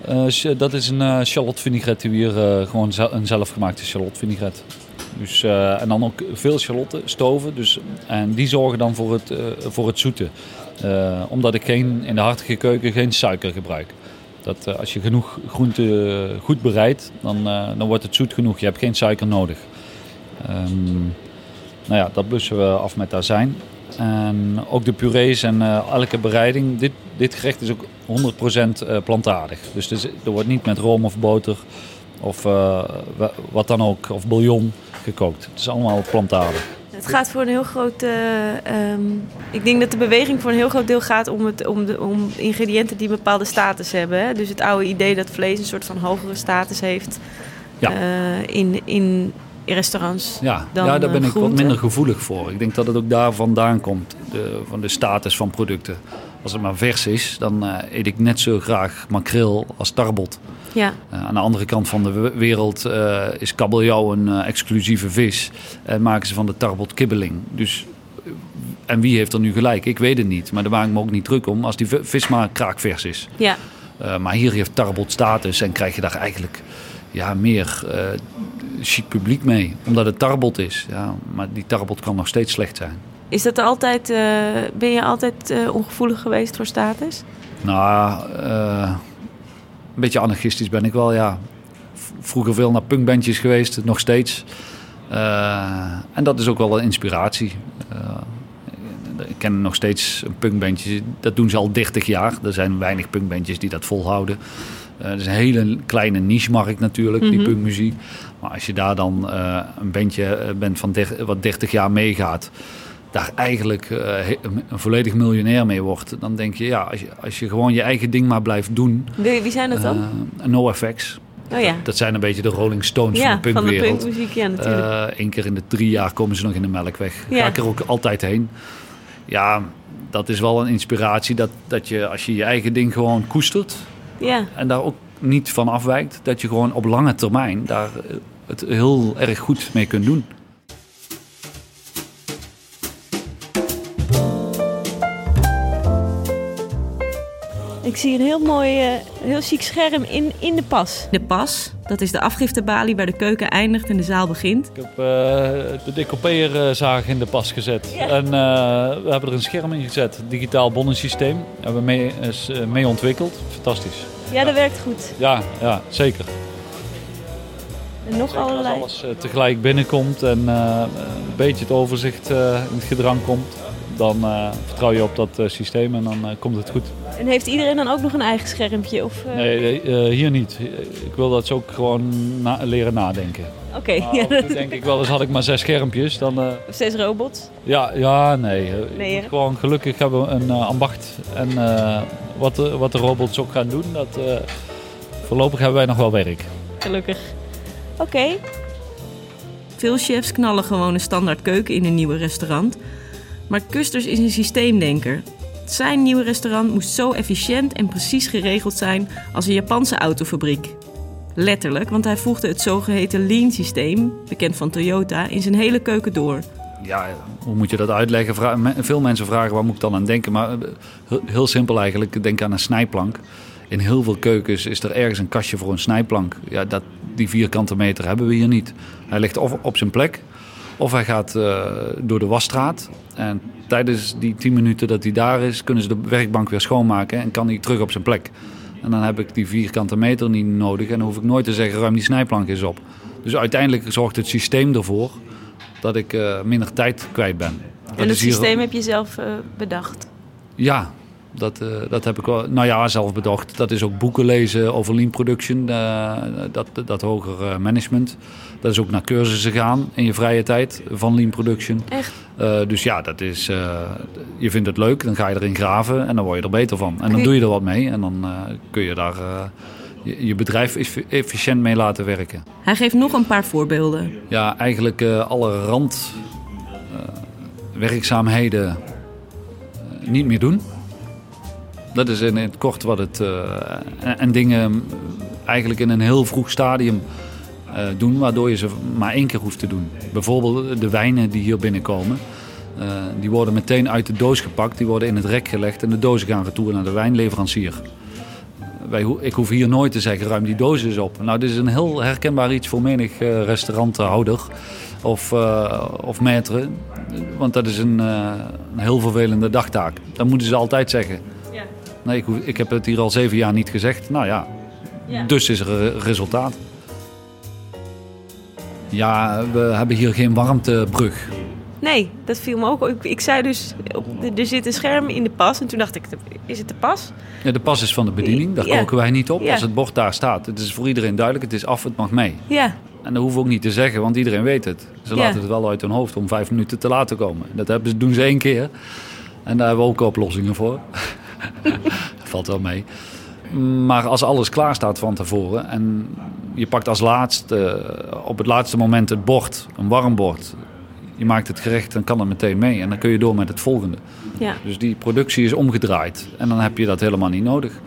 eh, dat is een eh shallot vinaigrette hier, eh, gewoon zel- een zelfgemaakte shallot vinaigrette. Dus, eh, en dan ook veel shallotten, stoven. Dus, en die zorgen dan voor het, eh, voor het zoete. Eh, omdat ik geen, in de hartige keuken geen suiker gebruik. Dat, eh, als je genoeg groente eh, goed bereidt, dan, dan wordt het zoet genoeg. Je hebt geen suiker nodig. Ehm, nou ja, dat blussen we af met azijn. En ook de purees en elke bereiding. Dit, dit gerecht is ook 100% eh, plantaardig. Dus er, wordt niet met room of boter of wa- wat dan ook, of bouillon gekookt. Het is allemaal plantaardig. Het gaat voor een heel groot. ehm, ik denk dat de beweging voor een heel groot deel gaat om, het, om, de, om ingrediënten die een bepaalde status hebben. Hè? Dus het oude idee dat vlees een soort van hogere status heeft Ja. eh, in, in restaurants. Ja, Dan, ja daar ben eh, ik wat minder gevoelig voor. Ik denk dat het ook daar vandaan komt, de, van de status van producten. Als het maar vers is, dan eh, eet ik net zo graag makreel als tarbot. Ja, Eh, aan de andere kant van de we- wereld eh, is kabeljauw een exclusieve vis. En maken ze van de tarbot kibbeling. Dus, en wie heeft er nu gelijk? Ik weet het niet. Maar daar maak ik me ook niet druk om als die vi- vis maar kraakvers is. ja. Maar hier heeft tarbot status en krijg je daar eigenlijk ja, meer chic publiek mee. Omdat het tarbot is. Ja, maar die tarbot kan nog steeds slecht zijn. Is dat altijd, eh, ben je altijd eh, ongevoelig geweest voor status? Nou, eh, een beetje anarchistisch ben ik wel, ja. Vroeger veel naar punkbandjes geweest, nog steeds. En dat is ook wel een inspiratie. Ik ken nog steeds een punkbandje, dat doen ze al 30 jaar. Er zijn weinig punkbandjes die dat volhouden. Het is een hele kleine niche-markt natuurlijk, die Mhm. punkmuziek. Maar als je daar dan een bandje bent van der- wat 30 jaar meegaat daar eigenlijk eh, een- volledig miljonair mee wordt, dan denk je, ja, als je, als je gewoon je eigen ding maar blijft doen. Wie, wie zijn dat dan? eh, NoFX. oh ja, Dat zijn een beetje de Rolling Stones ja van de van de punkwereld. punkmuziek, ja natuurlijk. Eén keer in de drie jaar komen ze nog in de Melkweg. Ja. Ga ik er ook altijd heen. Ja, dat is wel een inspiratie dat, dat je als je je eigen ding gewoon koestert ja. en daar ook niet van afwijkt, dat je gewoon op lange termijn daar eh, het heel erg goed mee kunt doen. Ik zie een heel mooi, eh, heel chic scherm in, in de pas. De pas, dat is de afgiftebalie waar de keuken eindigt en de zaal begint. Ik heb eh, de decoupeerzaag in de pas gezet. Ja. En eh, we hebben er een scherm in gezet. Digitaal bonnensysteem. Hebben we mee, is, eh, mee ontwikkeld. Fantastisch. Ja, dat werkt goed. Ja, ja zeker. En nog Zeker als allerlei. alles eh, tegelijk binnenkomt en eh, een beetje het overzicht eh, in het gedrang komt. Dan eh, vertrouw je op dat eh, systeem en dan eh, komt het goed. En heeft iedereen dan ook nog een eigen schermpje? Of, eh, Nee, eh, hier niet. Ik wil dat ze ook gewoon na- leren nadenken. Oké, ja, toe dat denk ik wel eens had ik maar zes schermpjes. Dan, eh, zes robots. Ja, ja nee. Moet gewoon gelukkig hebben we een ambacht. En eh, wat, de, wat de robots ook gaan doen, dat, eh, voorlopig hebben wij nog wel werk. Gelukkig. Oké, Veel chefs knallen gewoon een standaard keuken in een nieuwe restaurant. Maar Kusters is een systeemdenker. Zijn nieuwe restaurant moest zo efficiënt en precies geregeld zijn als een Japanse autofabriek. Letterlijk, want hij voegde het zogeheten Lean-systeem, bekend van Toyota, in zijn hele keuken door. Ja, hoe moet je dat uitleggen? Veel mensen vragen waar moet ik dan aan denken. Maar eh, heel- simpel eigenlijk, denk aan een snijplank. In heel veel keukens is er ergens een kastje voor een snijplank. Ja, dat, die vierkante meter hebben we hier niet. Hij ligt op zijn plek, of hij gaat eh, door de wasstraat. En tijdens die 10 minuten dat hij daar is, kunnen ze de werkbank weer schoonmaken en kan hij terug op zijn plek. En dan heb ik die vierkante meter niet nodig en dan hoef ik nooit te zeggen, ruim die snijplank eens op. Dus uiteindelijk zorgt het systeem ervoor dat ik eh, minder tijd kwijt ben. Dat en het hier- systeem heb je zelf eh, bedacht. Ja, dat, eh, dat heb ik wel. Nou ja, zelf bedacht. Dat is ook boeken lezen over lean production, eh, dat, dat hoger eh, management. Dat is ook naar cursussen gaan in je vrije tijd van lean production. Echt? Dus ja, dat is, je vindt het leuk, dan ga je erin graven en dan word je er beter van. En dan doe je er wat mee en dan kun je daar je, bedrijf effi- efficiënt mee laten werken. Hij geeft nog een paar voorbeelden. Ja, eigenlijk alle rand werkzaamheden eh, niet meer doen. Dat is in het kort wat het. eh, en, en dingen eigenlijk in een heel vroeg stadium eh, doen, waardoor je ze maar één keer hoeft te doen. Bijvoorbeeld de wijnen die hier binnenkomen. eh, die worden meteen uit de doos gepakt, die worden in het rek gelegd en de dozen gaan retour naar de wijnleverancier. Wij, ik hoef hier nooit te zeggen, ruim die doos eens op. Nou, dit is een heel herkenbaar iets voor menig eh, restauranthouder of, eh of maître. Want dat is een, een heel vervelende dagtaak. Dat moeten ze altijd zeggen. Nee, ik, hoef- ik heb het hier al zeven jaar niet gezegd. Nou ja, Ja. dus is er een resultaat. Ja, we hebben hier geen warmtebrug. Nee, dat viel me ook. Ik, ik zei dus, er zit een scherm in de pas. En toen dacht ik, is het de pas? Ja, de pas is van de bediening, daar Ja. koken wij niet op. Ja. Als het bord daar staat, het is voor iedereen duidelijk, het is af, het mag mee. Ja, En dat hoeven we ook niet te zeggen, want iedereen weet het. Ze laten het wel uit hun hoofd om vijf minuten te laten komen. Dat hebben ze, doen ze één keer. En daar hebben we ook oplossingen voor. [LAUGHS] Valt wel mee. Maar als alles klaar staat van tevoren en je pakt als laatste, op het laatste moment het bord, een warm bord. Je maakt het gerecht, dan kan het meteen mee. En dan kun je door met het volgende. ja. Dus die productie is omgedraaid. En dan heb je dat helemaal niet nodig.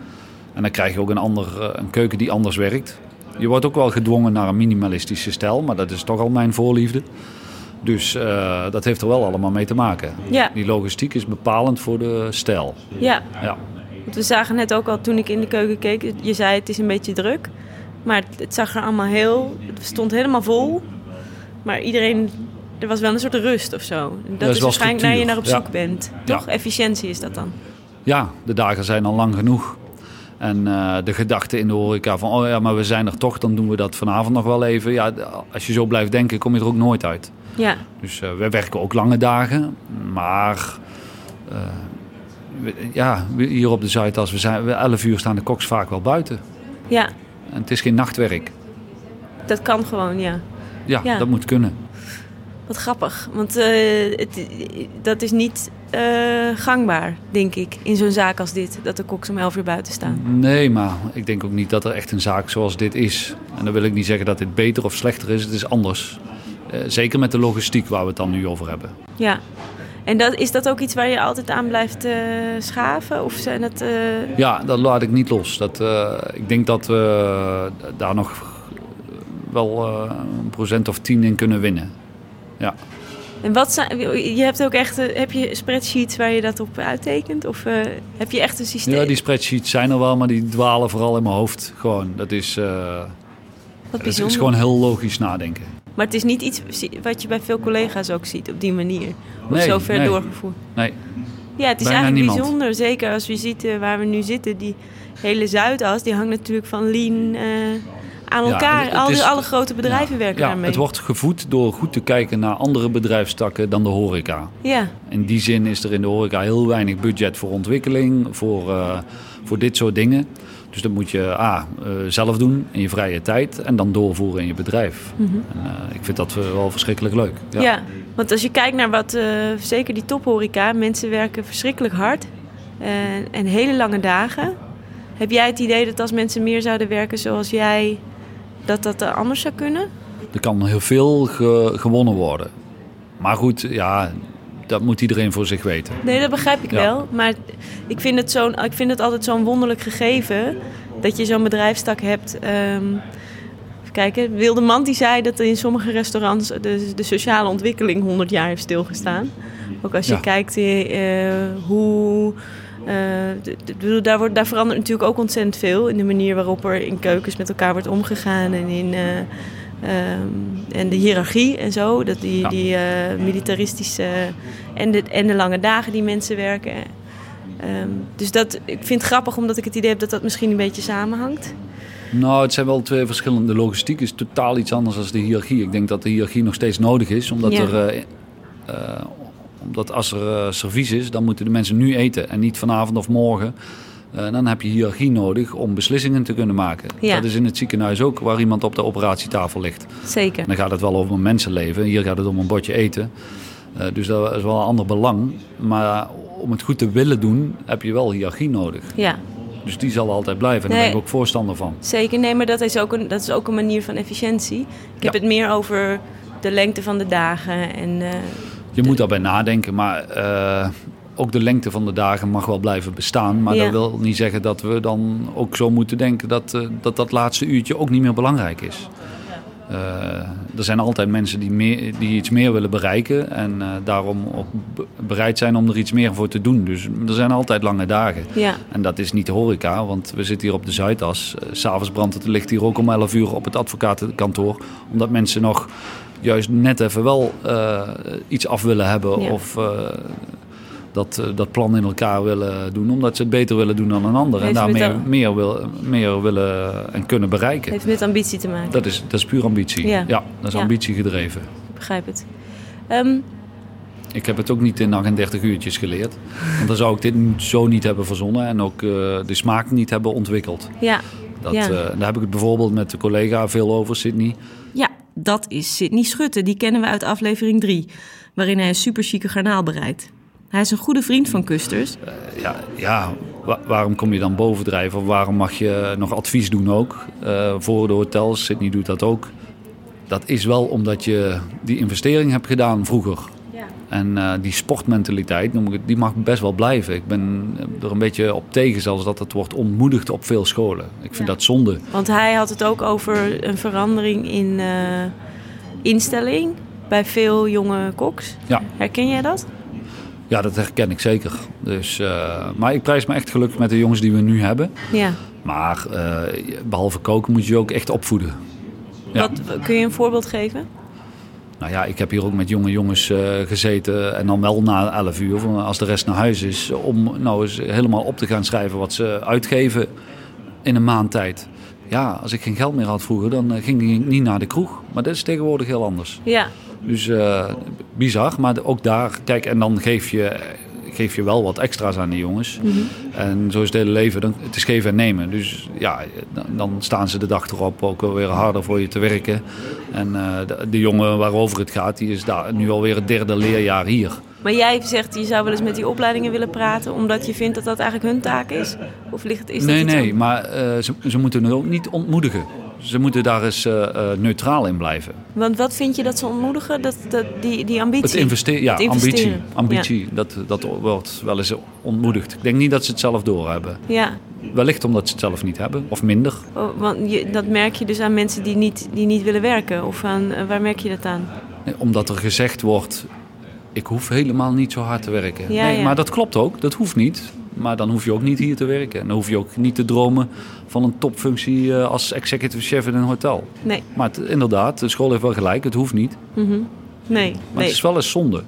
En dan krijg je ook een, ander, eh, een keuken die anders werkt. Je wordt ook wel gedwongen naar een minimalistische stijl, maar dat is toch al mijn voorliefde. Dus eh, dat heeft er wel allemaal mee te maken. Ja. Die logistiek is bepalend voor de stijl. ja. Ja. Want we zagen net ook al toen ik in de keuken keek. Je zei het is een beetje druk. Maar het, het zag er allemaal heel... Het stond helemaal vol. Maar iedereen... Er was wel een soort rust of zo. Dat, is waarschijnlijk naar je naar op zoek ja. bent. Ja. Toch? Efficiëntie is dat dan. ja, de dagen zijn al lang genoeg. En eh, de gedachte in de horeca van, oh ja, maar we zijn er toch, dan doen we dat vanavond nog wel even. Ja, als je zo blijft denken, kom je er ook nooit uit. Ja, Dus eh, we werken ook lange dagen, maar eh, we- ja, hier op de Zuidas, we zijn we 11 uur staan de koks vaak wel buiten. ja. En het is geen nachtwerk. Dat kan gewoon, ja. Ja, Ja. dat moet kunnen. Wat grappig. Want eh, het, dat is niet gangbaar, denk ik, in zo'n zaak als dit. Dat de koks om 11 uur buiten staan. Nee, maar ik denk ook niet dat er echt een zaak zoals dit is. En dan wil ik niet zeggen dat dit beter of slechter is, het is anders. Eh, zeker met de logistiek waar we het dan nu over hebben. Ja. En dat, is dat ook iets waar je altijd aan blijft eh, schaven? Of zijn het... eh, Ja, dat laat ik niet los. Dat, ik denk dat we daar nog wel een procent of tien in kunnen winnen. Ja. En wat zijn... Je hebt ook echt... heb je spreadsheets waar je dat op uittekent? Of heb je echt een systeem? Ja, die spreadsheets zijn er wel, maar die dwalen vooral in mijn hoofd. Gewoon, dat is, bijzonder. is gewoon heel logisch nadenken. Maar het is niet iets wat je bij veel collega's ook ziet op die manier. Of Nee, zo ver nee. doorgevoerd. Nee, Ja, het is Bijna eigenlijk niemand. bijzonder. Zeker als je ziet eh, waar we nu zitten. Die hele Zuidas, die hangt natuurlijk van lean eh, aan Ja, elkaar. Al is- alle grote bedrijven werken ja, daarmee. het wordt gevoed door goed te kijken naar andere bedrijfstakken dan de horeca. Ja, In die zin is er in de horeca heel weinig budget voor ontwikkeling, voor, eh, voor dit soort dingen. Dus dat moet je A, eh, zelf doen in je vrije tijd en dan doorvoeren in je bedrijf. Mhm. En, eh, ik vind dat eh, wel verschrikkelijk leuk. ja. want als je kijkt naar wat, zeker die tophoreca, mensen werken verschrikkelijk hard. en hele lange dagen. Heb jij het idee dat als mensen meer zouden werken zoals jij, dat dat anders zou kunnen? Er kan heel veel ge- gewonnen worden. Maar goed, ja, dat moet iedereen voor zich weten. Nee, dat begrijp ik Ja. wel. Maar ik vind, het zo'n, ik vind het altijd zo'n wonderlijk gegeven dat je zo'n bedrijfstak hebt. Even kijken, Wildeman die zei dat in sommige restaurants de, de sociale ontwikkeling 100 jaar heeft stilgestaan. Ook als je Ja. kijkt eh, hoe. eh, de- de- bedoel, daar, wordt, daar verandert natuurlijk ook ontzettend veel in de manier waarop er in keukens met elkaar wordt omgegaan en in. eh, ehm, en de hiërarchie en zo, dat die, Ja. die eh, militaristische en de, en de lange dagen die mensen werken. Ehm, dus dat, ik vind het grappig omdat ik het idee heb dat dat misschien een beetje samenhangt. Nou, het zijn wel twee verschillende. De logistiek is totaal iets anders dan de hiërarchie. Ik denk dat de hiërarchie nog steeds nodig is, omdat, Ja. er, eh, eh, omdat als er servies is, dan moeten de mensen nu eten en niet vanavond of morgen. Eh, dan heb je hiërarchie nodig om beslissingen te kunnen maken. Ja. Dat is in het ziekenhuis ook, waar iemand op de operatietafel ligt. Zeker. En dan gaat het wel over een mensenleven. Hier gaat het om een bordje eten. Eh, dus dat is wel een ander belang. Maar om het goed te willen doen, heb je wel hiërarchie nodig. Ja, Dus die zal altijd blijven. En daar Nee. ben ik ook voorstander van. zeker. Nee, maar dat is ook een, dat is ook een manier van efficiëntie. Ik heb Ja. het meer over de lengte van de dagen. En, eh, Je moet daarbij nadenken, maar ook de lengte van de dagen mag wel blijven bestaan. Maar Ja. dat wil niet zeggen dat we dan ook zo moeten denken dat eh, dat, dat laatste uurtje ook niet meer belangrijk is. Eh, er zijn altijd mensen die, meer, die iets meer willen bereiken en eh, daarom ook be- bereid zijn om er iets meer voor te doen. Dus er zijn altijd lange dagen. ja, En dat is niet de horeca, want we zitten hier op de Zuidas. S S'avonds brandt het licht hier ook om 11 uur op het advocatenkantoor. Omdat mensen nog juist net even wel iets af willen hebben. Ja. Of dat, eh, dat plan in elkaar willen doen. Omdat ze het beter willen doen dan een ander. Heeft en met daarmee dat- meer, wil, meer willen en kunnen bereiken. heeft met ambitie te maken. Dat is, dat is puur ambitie. Ja. Ja, dat is Ja. ambitie gedreven. Ik begrijp het. Ehm, Ik heb het ook niet in 38 uurtjes geleerd. Want dan zou ik dit zo niet hebben verzonnen. En ook eh, de smaak niet hebben ontwikkeld. ja. Dat, Ja. eh, daar heb ik het bijvoorbeeld met de collega veel over, Sydney. Ja, dat is Sidney Schutte. Die kennen we uit aflevering 3, waarin hij een superchique garnaal bereidt. Hij is een goede vriend van Kusters. Ja, ja wa- waarom kom je dan bovendrijven? Of waarom mag je nog advies doen ook? eh, voor de hotels, Sydney doet dat ook. Dat is wel omdat je die investering hebt gedaan vroeger. Ja. En eh, die sportmentaliteit, noem ik het, die mag best wel blijven. Ik ben er een beetje op tegen zelfs dat het wordt ontmoedigd op veel scholen. Ik vind Ja. dat zonde. Want hij had het ook over een verandering in eh, instelling bij veel jonge koks. Ja. Herken jij dat? Ja, dat herken ik zeker. Dus, eh, maar ik prijs me echt gelukkig met de jongens die we nu hebben. Ja. Maar eh, behalve koken moet je je ook echt opvoeden. Ja. Wat, kun je een voorbeeld geven? Nou ja, ik heb hier ook met jonge jongens eh, gezeten. En dan wel na 11 uur, als de rest naar huis is. Om nou eens helemaal op te gaan schrijven wat ze uitgeven in een maand tijd. Ja, als ik geen geld meer had vroeger, dan ging ik niet naar de kroeg. Maar dat is tegenwoordig heel anders. Ja. Dus eh, bizar, maar ook daar, kijk, en dan geef je, geef je wel wat extra's aan die jongens. En zo is het hele leven, dan, het is geven en nemen. Dus ja, dan, staan ze de dag erop ook weer harder voor je te werken. En eh, de, de jongen waarover het gaat, die is daar nu alweer het derde leerjaar hier. Maar jij zegt, je zou wel eens met die opleidingen willen praten... omdat je vindt dat dat eigenlijk hun taak is? Of ligt, is dat nee, nee, maar eh, ze, ze moeten het ook niet ontmoedigen. Ze moeten daar eens eh, eh, neutraal in blijven. Want wat vind je dat ze ontmoedigen? Dat, dat, die, die ambitie? Het investeren, ja, Het investeren. ambitie. ambitie dat, dat wordt wel eens ontmoedigd. Ik denk niet dat ze het zelf doorhebben. Ja, Wellicht omdat ze het zelf niet hebben, of minder. Oh, want je, dat merk je dus aan mensen die niet, die niet willen werken. Of aan, eh, waar merk je dat aan? Nee, Omdat er gezegd wordt, ik hoef helemaal niet zo hard te werken. Ja, nee, ja. Maar dat klopt ook, dat hoeft niet. Maar dan hoef je ook niet hier te werken. En dan hoef je ook niet te dromen van een topfunctie eh, als executive chef in een hotel. Nee, Maar het- inderdaad, de school heeft wel gelijk, het hoeft niet. nee, Maar nee. het is wel eens zonde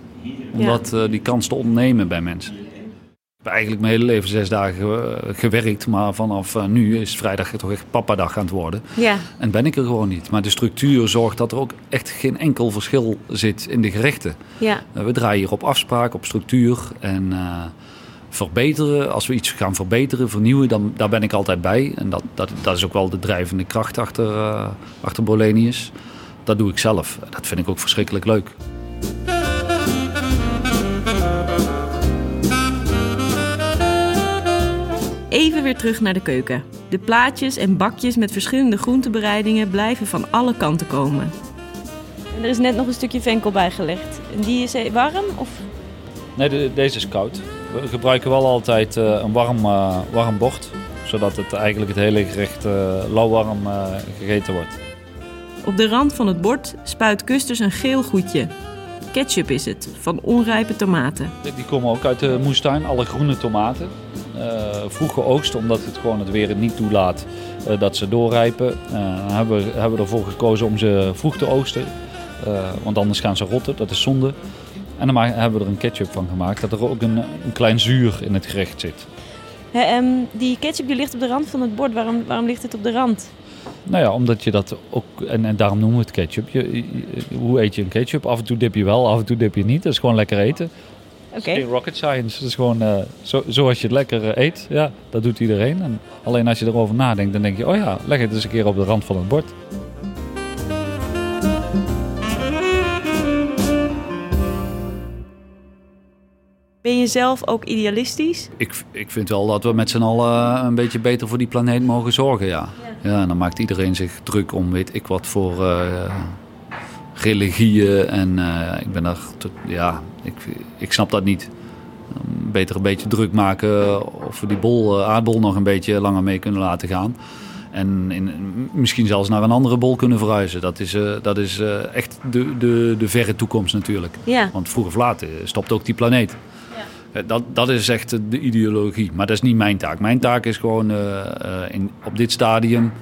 om dat, eh, die kans te ontnemen bij mensen. Ik heb eigenlijk mijn hele leven zes dagen eh, gewerkt, maar vanaf nu is vrijdag toch echt papadag aan het worden. Ja, En ben ik er gewoon niet. Maar de structuur zorgt dat er ook echt geen enkel verschil zit in de gerechten. ja, We draaien hier op afspraak, op structuur en verbeteren. Als we iets gaan verbeteren, vernieuwen, dan daar ben ik altijd bij. En dat, dat, dat is ook wel de drijvende kracht achter, eh achter Bolenius. Dat doe ik zelf. Dat vind ik ook verschrikkelijk leuk. Even weer terug naar de keuken. De plaatjes en bakjes met verschillende groentebereidingen blijven van alle kanten komen. En er is net nog een stukje venkel bijgelegd. En die is eh, warm? Of? Nee, de- deze is koud. We gebruiken wel altijd eh, een warm, eh, warm bord. Zodat het eigenlijk het hele gerecht eh lauwwarm gegeten wordt. Op de rand van het bord spuit Kusters een geel goedje. Ketchup is het, van onrijpe tomaten. Die komen ook uit de moestuin, alle groene tomaten. Eh, vroeg geoogst, omdat het gewoon het weer het niet toelaat dat ze doorrijpen. Hebben we, hebben we ervoor gekozen om ze vroeg te oogsten. Want anders gaan ze rotten, dat is zonde. En dan hebben we er een ketchup van gemaakt, dat er ook een, een klein zuur in het gerecht zit. Hè, ehm, die ketchup die ligt op de rand van het bord. Waarom, waarom ligt het op de rand? Nou ja, omdat je dat ook, en, en daarom noemen we het ketchup. Je, je- hoe eet je een ketchup? Af en toe dip je wel, af en toe dip je niet. Dat is gewoon lekker eten. Oké. Geen rocket science. Het is gewoon eh, zo, zoals je het lekker eh, eet. Ja, dat doet iedereen. En alleen als je erover nadenkt, dan denk je, oh ja, leg het eens een keer op de rand van het bord. Ben je zelf ook idealistisch? Ik, ik vind wel dat we met z'n allen een beetje beter voor die planeet mogen zorgen, ja. Ja, en dan maakt iedereen zich druk om weet ik wat voor eh, religieën. En eh, ik ben daar, ja, ik, ik snap dat niet. Beter een beetje druk maken of we die bol, eh, aardbol nog een beetje langer mee kunnen laten gaan. En in, misschien zelfs naar een andere bol kunnen verhuizen. Dat is, dat is echt de, de, de verre toekomst natuurlijk. Ja. Want vroeg of laat stopt ook die planeet. Eh, Dat, dat is echt de ideologie. Maar dat is niet mijn taak. Mijn taak is gewoon eh, eh, in, op dit stadium.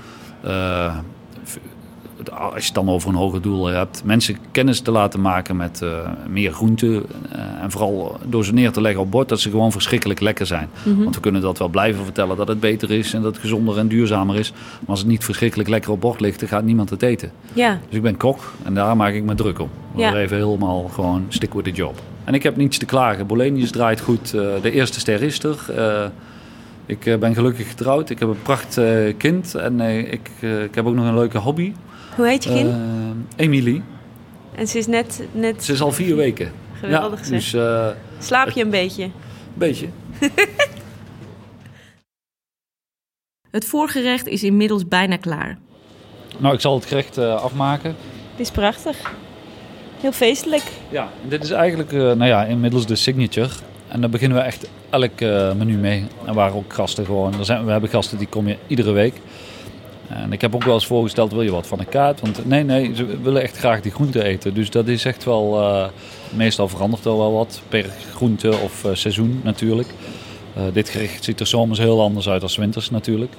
als je het dan over een hoger doel hebt, mensen kennis te laten maken met meer groenten. en vooral door ze neer te leggen op bord dat ze gewoon verschrikkelijk lekker zijn. Want we kunnen dat wel blijven vertellen dat het beter is en dat het gezonder en duurzamer is. Maar als het niet verschrikkelijk lekker op bord ligt, dan gaat niemand het eten. Ja. Dus ik ben kok en daar maak ik me druk om. Ja. Even helemaal gewoon stick with the job. En ik heb niets te klagen. Bolenius draait goed. Eh, de eerste ster is er. Eh, ik eh, ben gelukkig getrouwd. Ik heb een pracht eh, kind. En eh, ik, ik heb ook nog een leuke hobby. Hoe heet je kind? Emilie. en ze is net, net Ze is al vier weken. geweldig ja, zeg. dus eh, Slaap je een beetje? een beetje. [LAUGHS] Het voorgerecht is inmiddels bijna klaar. Nou, ik zal het gerecht eh, afmaken. Het is prachtig. Heel feestelijk. Ja, dit is eigenlijk eh, nou ja, inmiddels de signature. En daar beginnen we echt elk eh, menu mee. En waar ook gasten gewoon. Er zijn, we hebben gasten die kom je iedere week. En ik heb ook wel eens voorgesteld, wil je wat van de kaart? Want nee, nee, ze willen echt graag die groente eten. Dus dat is echt wel, eh, meestal verandert er wel wat per groente of seizoen natuurlijk. Dit gerecht ziet er zomers heel anders uit dan 's winters natuurlijk.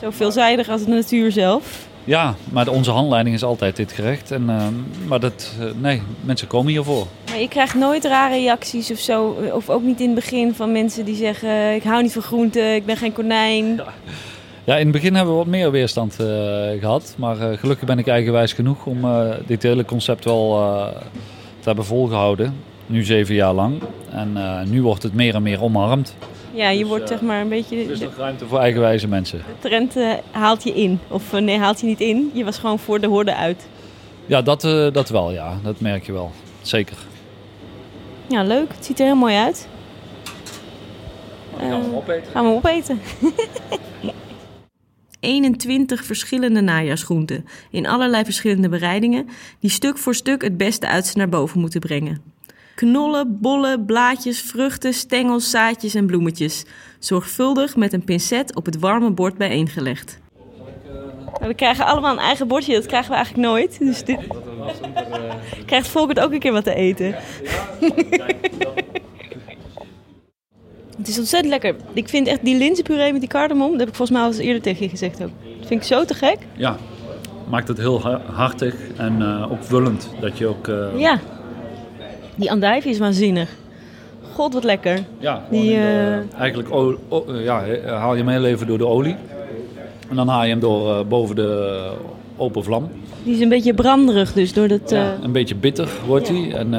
Zo veelzijdig als de natuur zelf. Ja, maar onze handleiding is altijd dit gerecht. En, eh, maar dat, eh, nee, mensen komen hiervoor. Maar je krijgt nooit rare reacties of zo. Of ook niet in het begin van mensen die zeggen... ik hou niet van groenten, ik ben geen konijn. Ja, in het begin hebben we wat meer weerstand eh, gehad. Maar eh, gelukkig ben ik eigenwijs genoeg om eh, dit hele concept wel eh, te hebben volgehouden. Nu zeven jaar lang. En eh, nu wordt het meer en meer omarmd. Ja, je Dus, wordt eh, zeg maar een beetje... Er is nog ruimte voor eigenwijze mensen. de trend eh, haalt je in. Of eh, nee, haalt je niet in. Je was gewoon voor de horde uit. Ja, dat, dat wel, ja. Dat merk je wel. Zeker. Ja, leuk. Het ziet er heel mooi uit. gaan we hem opeten? Gaan we hem opeten. [LAUGHS] 21 verschillende najaarsgroenten in allerlei verschillende bereidingen die stuk voor stuk het beste uit ze naar boven moeten brengen. Knollen, bollen, blaadjes, vruchten, stengels, zaadjes en bloemetjes. Zorgvuldig met een pincet op het warme bord bijeengelegd. Nou, we krijgen allemaal een eigen bordje. Dat krijgen we eigenlijk nooit. Dus dit... Krijgt Volkert ook een keer wat te eten. [LAUGHS] Het is ontzettend lekker. Ik vind echt die linzenpuree met die cardamom... dat heb ik volgens mij al eens eerder tegen je gezegd ook. Dat vind ik zo te gek. Ja, maakt het heel ha- hartig en eh, ook vullend. Dat je ook... eh, Ja. Die andijvie is waanzinnig. God, wat lekker. Ja, Die, de- eh, eigenlijk o- o- ja, haal je hem heel even door de olie. En dan haal je hem door eh, boven de open vlam. Die is een beetje branderig dus door dat... eh, Een beetje bitter wordt hij. En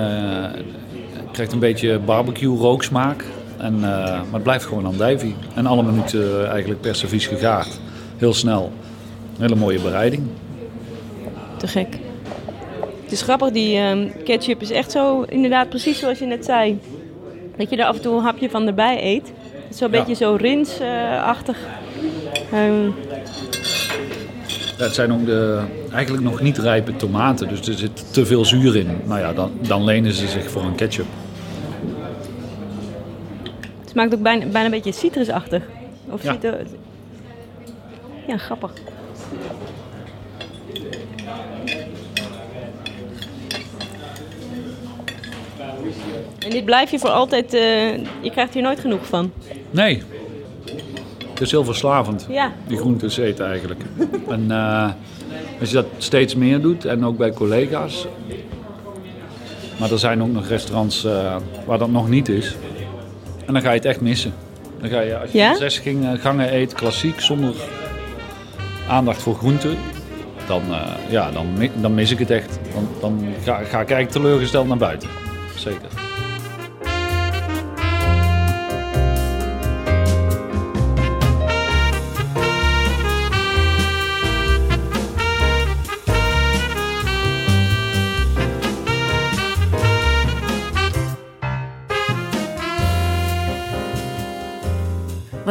krijgt een beetje barbecue rooksmaak. En, maar het blijft gewoon andijvie. En alle minuten eigenlijk per servies gegaard. Heel snel. Een hele mooie bereiding. Te gek. Is grappig, die ehm, ketchup is echt zo, inderdaad precies zoals je net zei. Dat je er af en toe een hapje van erbij eet. Het is zo'n Ja. beetje zo rinsachtig. Ehm Het zijn ook de, eigenlijk nog niet rijpe tomaten, dus er zit te veel zuur in. Nou ja, dan, dan lenen ze zich voor een ketchup. Het smaakt ook bijna, bijna een beetje citrusachtig. Of Ja. Ja, grappig. En dit blijf je voor altijd... eh, je krijgt hier nooit genoeg van. Nee, het is heel verslavend. Ja. die groentes eten eigenlijk. [LAUGHS] en eh, als je dat steeds meer doet, en ook bij collega's. Maar er zijn ook nog restaurants eh, waar dat nog niet is. En dan ga je het echt missen. Dan ga je, als je Ja? zes gangen eet, klassiek, zonder aandacht voor groenten. Dan, ja, dan, dan mis ik het echt. Dan, dan ga, ga ik eigenlijk teleurgesteld naar buiten. Zeker.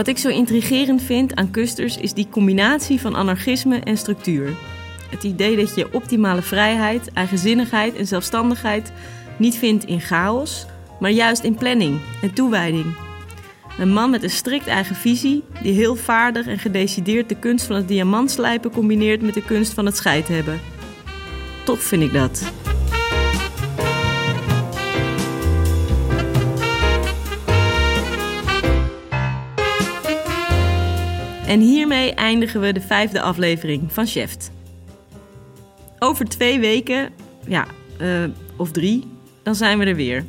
Wat ik zo intrigerend vind aan Kusters is die combinatie van anarchisme en structuur. Het idee dat je optimale vrijheid, eigenzinnigheid en zelfstandigheid niet vindt in chaos, maar juist in planning en toewijding. Een man met een strikt eigen visie, die heel vaardig en gedecideerd de kunst van het diamantslijpen combineert met de kunst van het scheid hebben. Tof vind ik dat. En hiermee eindigen we de vijfde aflevering van Cheft. Over twee weken, ja, eh, of drie, dan zijn we er weer.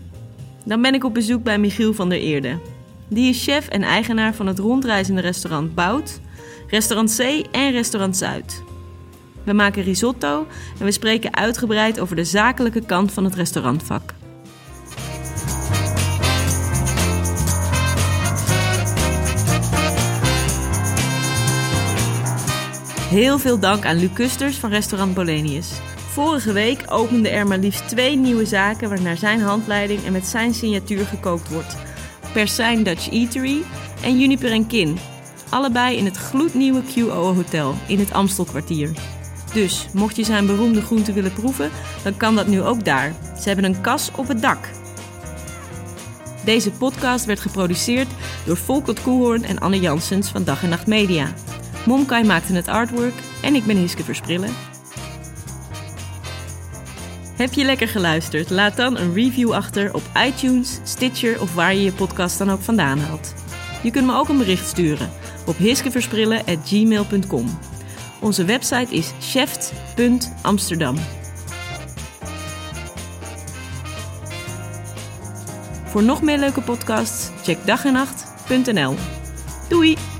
Dan ben ik op bezoek bij Michiel van der Eerde. Die is chef en eigenaar van het rondreizende restaurant Bout, Restaurant C en Restaurant Zuid. We maken risotto en we spreken uitgebreid over de zakelijke kant van het restaurantvak. Heel veel dank aan Luc Kusters van restaurant Bolenius. Vorige week openden er maar liefst twee nieuwe zaken waar naar zijn handleiding en met zijn signatuur gekookt wordt. Persijn Dutch Eatery en Juniper Kin. Allebei in het gloednieuwe QO Hotel in het Amstelkwartier. Dus, mocht je zijn beroemde groenten willen proeven, dan kan dat nu ook daar. Ze hebben een kas op het dak. Deze podcast werd geproduceerd door Volkert Koehoorn en Anne Janssens van Dag en Nacht Media. Momkai maakte het artwork en ik ben Hiske Versprillen. Heb je lekker geluisterd? Laat dan een review achter op iTunes, Stitcher of waar je je podcast dan ook vandaan haalt. Je kunt me ook een bericht sturen op hiskeversprillen.gmail.com. Onze website is cheft.amsterdam. Voor nog meer leuke podcasts, check dagennacht.nl. Doei!